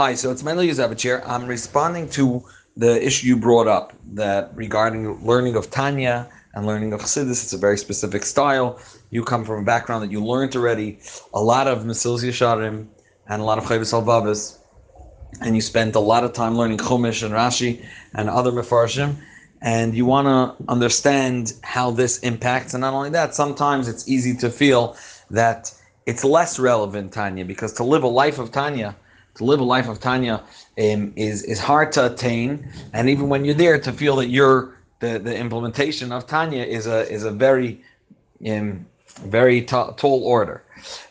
Hi, so it's Mendel Yuzevich I'm responding to the issue you brought up that regarding learning of Tanya and learning of Chassidus. It's a very specific style. You come from a background that you learned already a lot of Mesilas Yesharim and a lot of Chovos HaLevavos, and you spent a lot of time learning Chumash and Rashi and other Mefarshim, and you want to understand how this impacts. And not only that, sometimes it's easy to feel that it's less relevant Tanya because to live a life of Tanya, to live a life of Tanya um, is is hard to attain, and even when you're there, to feel that you're the, the implementation of Tanya is a is a very um, very t- tall order.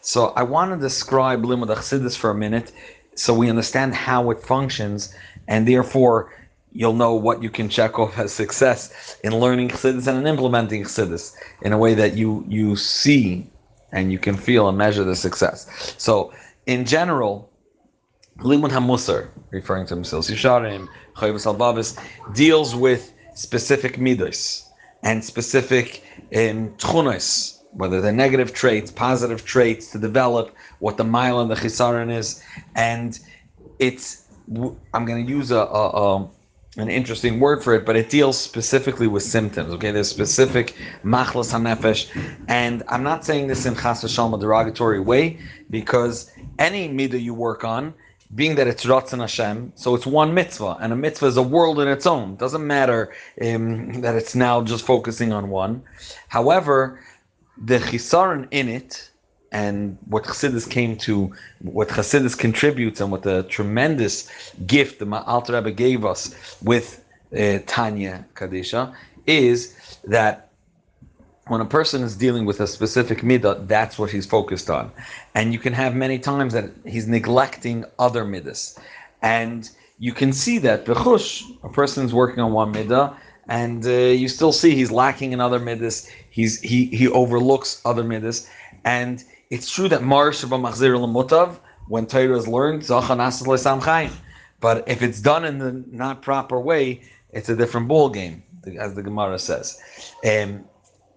So I want to describe Limud Chassidus for a minute, so we understand how it functions, and therefore you'll know what you can check off as success in learning Chassidus and in implementing Chassidus in a way that you you see and you can feel and measure the success. So in general, Limud HaMusar, referring to Mesilas Yesharim, Chovos HaLevavos, deals with specific midos and specific um, tchunos, whether they're negative traits, positive traits, to develop what the mile and the chisaron is. And it's, I'm going to use a, a, a an interesting word for it, but it deals specifically with symptoms. Okay, there's specific machlas hanefesh, and I'm not saying this in chas v'shalom derogatory way because any midah you work on being that it's Ratzon Hashem, so it's one mitzvah, and a mitzvah is a world in its own. Doesn't matter um, that it's now just focusing on one. However, the chisaron in it, and what Chassidus came to, what Chassidus contributes, and what the tremendous gift the Alter Rebbe gave us with uh, Tanya Kadisha, is that when a person is dealing with a specific midah, that's what he's focused on. And you can have many times that he's neglecting other midas. And you can see that bechush, a person is working on one midah, and uh, you still see he's lacking in other midas. He's he he overlooks other midas, and it's true that Marish Machzir Mutav, when Torah is learned, zachan but if it's done in the not proper way, it's a different ball game, as the Gemara says. Um,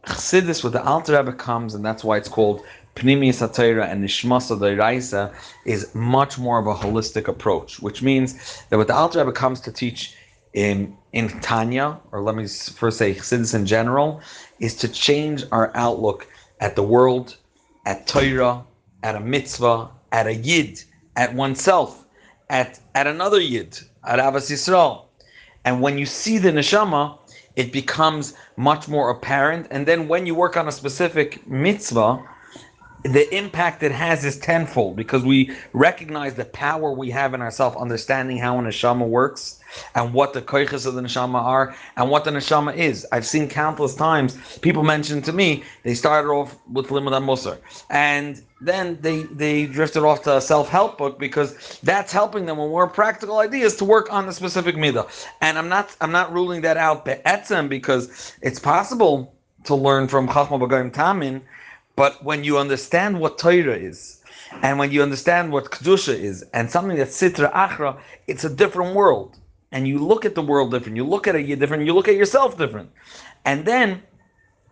Chassidus, what the Alter Rebbe comes, and that's why it's called Pnimius HaTorah and Nishmasa Dairaisa, is much more of a holistic approach, which means that what the Alter Rebbe comes to teach in, in Tanya, or let me first say Chassidus in general, is to change our outlook at the world, at Torah, at a mitzvah, at a yid, at oneself, at, at another yid, at Ahavas Yisrael. And when you see the neshama, it becomes much more apparent. And then when you work on a specific mitzvah, the impact it has is tenfold because we recognize the power we have in ourselves, understanding how a neshama works and what the koiches of the neshama are and what the neshama is. I've seen countless times people mention to me they started off with limud musar and then they they drifted off to a self-help book because that's helping them with more practical ideas to work on the specific midah. And I'm not I'm not ruling that out be'etzem because it's possible to learn from Chachma B'Goyim Tamin but when you understand what Torah is, and when you understand what Kedusha is, and something that's Sitra Achra, it's a different world. And you look at the world different, you look at it different, you look at yourself different. And then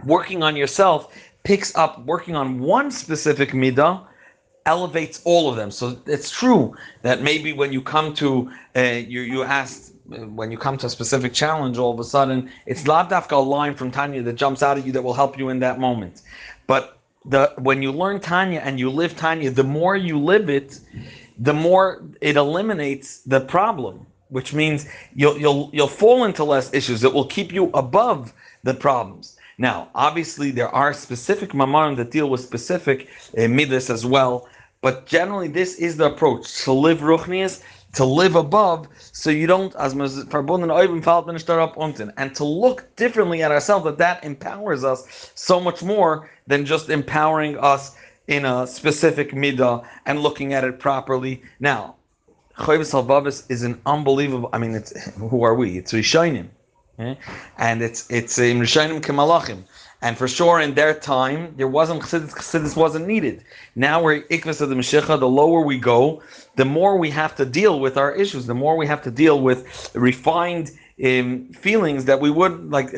working on yourself picks up working on one specific midah elevates all of them. So it's true that maybe when you come to uh, you you asked uh, when you come to a specific challenge, all of a sudden it's lavdafka a line from Tanya that jumps out at you that will help you in that moment. But the when you learn Tanya and you live Tanya, the more you live it, the more it eliminates the problem. Which means you'll you'll you'll fall into less issues. It will keep you above the problems. Now, obviously, there are specific mamarim that deal with specific uh, midas as well, but generally, this is the approach to live ruchnias to live above, so you don't as unten, and to look differently at ourselves. That that empowers us so much more than just empowering us in a specific midah and looking at it properly. Now, Chovos HaLevavos is an unbelievable. I mean, it's who are we? It's Rishonim, okay? and it's it's Rishonim Kemalachim. And for sure, in their time, there wasn't chassidus, wasn't needed. Now we're ikvas of the Mashiach. The lower we go, the more we have to deal with our issues. The more we have to deal with refined um, feelings that we would like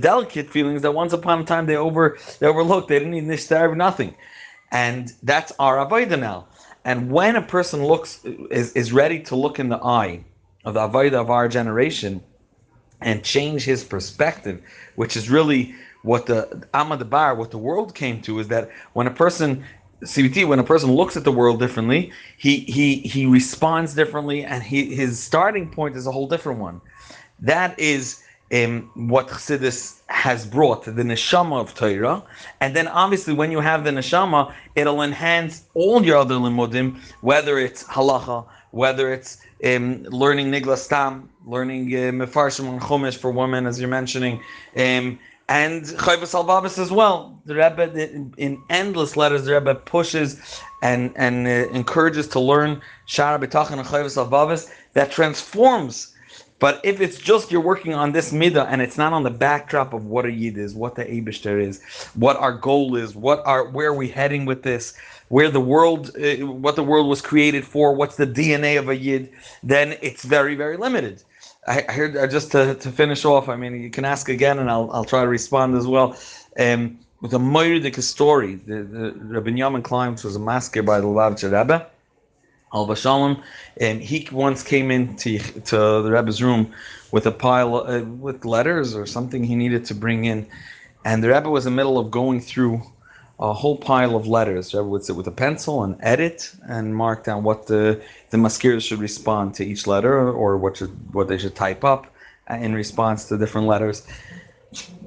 delicate feelings that once upon a time they over they overlooked. They didn't need nishtar nothing, and that's our avodah now. And when a person looks is, is ready to look in the eye of the Avodah of our generation and change his perspective, which is really what the Ahmad Bar, what the world came to, is that when a person CBT, when a person looks at the world differently, he he he responds differently, and he his starting point is a whole different one. That is um, what Chassidus has brought, the neshama of Torah, and then obviously when you have the neshama, it'll enhance all your other limudim, whether it's halacha, whether it's um, learning niglas tam, learning uh, mefarshim and chumash for women, as you're mentioning, um, and Chovos HaLevavos as well. The Rebbe, in, endless letters, the Rebbe pushes and and uh, encourages to learn Shaar HaBitachon and Chovos HaLevavos that transforms. But if it's just you're working on this midah and it's not on the backdrop of what a yid is, what the Abishter is, what our goal is, what are where are we heading with this, where the world, uh, what the world was created for, what's the DNA of a yid, then it's very very limited. I heard uh, just to, to finish off. I mean, you can ask again, and I'll I'll try to respond as well. Um, with a Moiridik story, the, the Reb Binyomin Klein, was a mazkir by the Lubavitcher Rebbe, Al Bashalom, and he once came into to the Rebbe's room with a pile uh, with letters or something he needed to bring in, and the Rebbe was in the middle of going through a whole pile of letters. The Rebbe would sit with a pencil and edit and mark down what the the mazkirs should respond to each letter or what should what they should type up in response to different letters.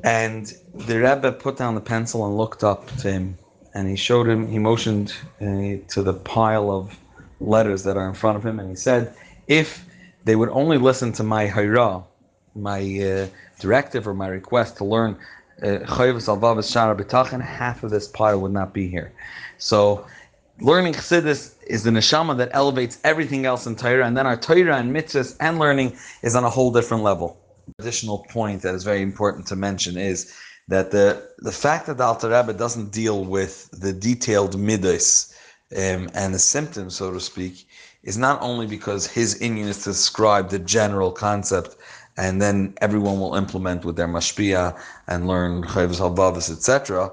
And the Rebbe put down the pencil and looked up to him, and he showed him. He motioned uh, to the pile of letters that are in front of him, and he said, "If they would only listen to my hayra, my uh, directive or my request to learn Half of this pile would not be here. So learning Chassidus is the neshama that elevates everything else in Torah, and then our Torah and mitzvahs and learning is on a whole different level. Additional point that is very important to mention is that the the fact that the Alter Rebbe doesn't deal with the detailed midas um, and the symptoms, so to speak, is not only because his inyan is to describe the general concept, and then everyone will implement with their mashpia and learn Chovos HaLevavos, etc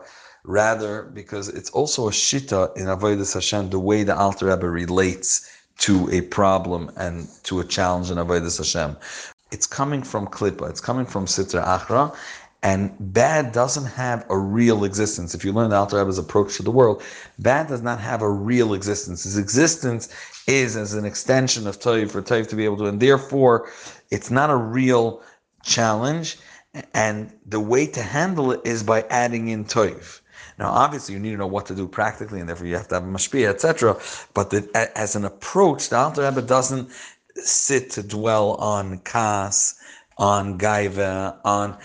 rather because it's also a shita in Avodah Hashem, the way the Alter Rebbe relates to a problem and to a challenge in Avodah Hashem. It's coming from klipa. it's coming from Sitra Achra, and bad doesn't have a real existence. If you learn the Alter Rebbe's approach to the world, bad does not have a real existence. His existence is as an extension of Toiv for Toiv to be able to, and therefore it's not a real challenge. And the way to handle it is by adding in Toiv. Now, obviously, you need to know what to do practically, and therefore you have to have a mashpia, etc. But the, as an approach, the Alter Rebbe doesn't sit to dwell on kas, on gaiva, on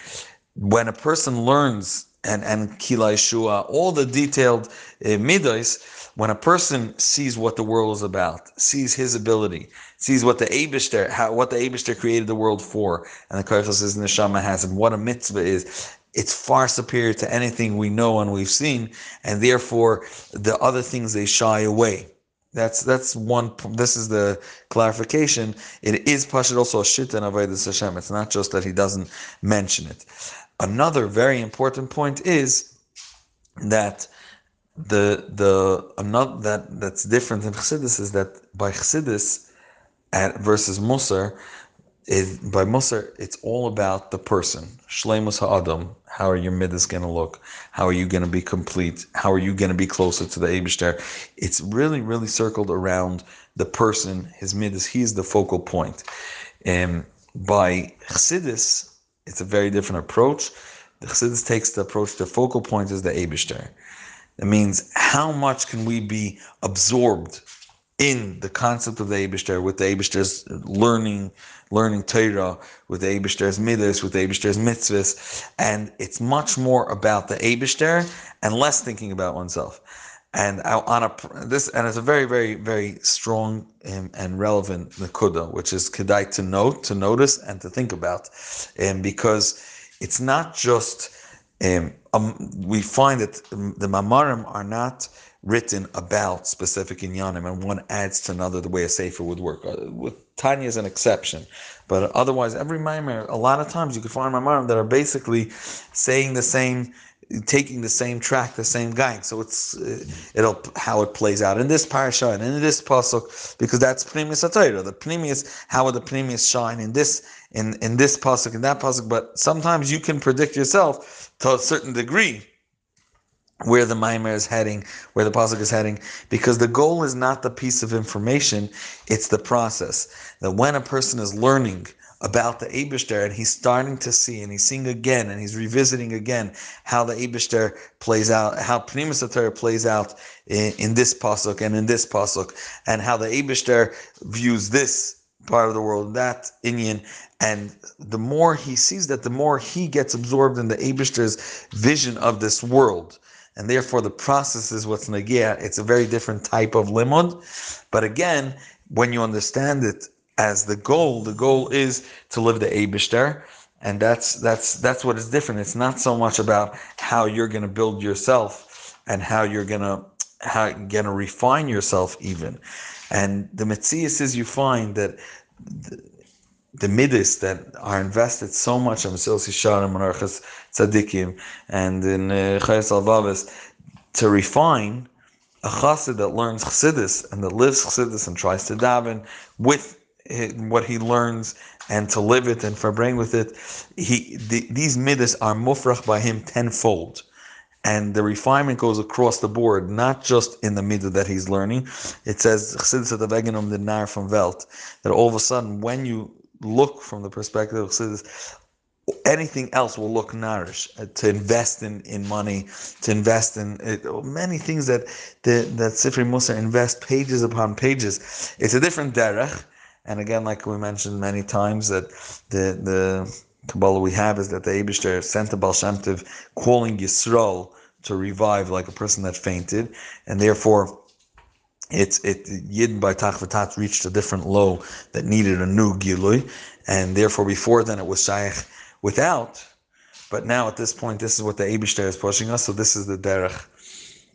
when a person learns and and kila all the detailed uh. When a person sees what the world is about, sees his ability, sees what the Abishter, how what the Abishter created the world for, and the Koichos is neshama has, and what a mitzvah is, it's far superior to anything we know and we've seen, and therefore the other things they shy away. That's that's one. This is the clarification. It is Pashit also a shit and avodas Hashem. It's not just that he doesn't mention it. Another very important point is that the the another that that's different in Chassidus is that by Chassidus at versus Musar, is by Musar, it's all about the person. Shlemus ha'adam. How are your midas going to look? How are you going to be complete? How are you going to be closer to the Abishter? It's really, really circled around the person, his midas. He's the focal point. And by Chassidus, it's a very different approach. The Chassidus takes the approach, the focal point is the Abishter. That means how much can we be absorbed in the concept of the Abishter, with the Abishter's learning, learning Torah, with the Abishter's midas, with the Abishter's mitzvahs, and it's much more about the Abishter and less thinking about oneself. And on a this, and it's a very, very, very strong and, and relevant nakuda, which is kedai to note, to notice, and to think about, and because it's not just um, um, we find that the mamarim are not written about specific inyanim, and one adds to another the way a sefer would work. Uh, with Tanya is an exception, but otherwise, every maimer, a lot of times you can find maimarim that are basically saying the same taking the same track, the same guy. So it's uh, it'll how it plays out in this parasha and in this pasuk because that's pnimius haTorah. The pnimius, how would the pnimius shine in this in in this pasuk in that pasuk? But sometimes you can predict yourself to a certain degree where the mimer is heading, where the pasuk is heading, because the goal is not the piece of information; it's the process. That when a person is learning about the Abishter, and he's starting to see, and he's seeing again, and he's revisiting again how the Abishter plays out, how Pnimus plays out in, in, this pasuk and in this pasuk, and how the Abishter views this part of the world, that Indian, and the more he sees that, the more he gets absorbed in the Abishter's vision of this world. And therefore, the process is what's nagia. It's a very different type of limud. But again, when you understand it as the goal. The goal is to live the Abishter, and that's that's that's what is different. It's not so much about how you're going to build yourself and how you're going to how you're to refine yourself even. And the Metzias is you find that the, the midas that are invested so much in Mesilas Yesharim and Orchos Tzadikim and in uh, Chovos HaLevavos to refine a chassid that learns chassidus and that lives chassidus and tries to daven with what he learns and to live it and for bring with it. He the, these midas are mufrach by him tenfold. And the refinement goes across the board, not just in the midah that he's learning. It says the Veganum the Nar from Welt, that all of a sudden, when you look from the perspective of Chassidus, anything else will look nourished uh, to invest in, in money to invest in many things that the, that Sifri Musa invest pages upon pages. It's a different derech and again, like we mentioned many times, that the the Kabbalah we have is that the Abishter sent the Baal Shem calling Yisrael to revive like a person that fainted, and therefore it's it Yid by Tachvatat reached a different low that needed a new Gilui, and therefore before then it was Shaykh without. But now at this point, this is what the Abishter is pushing us. So this is the derech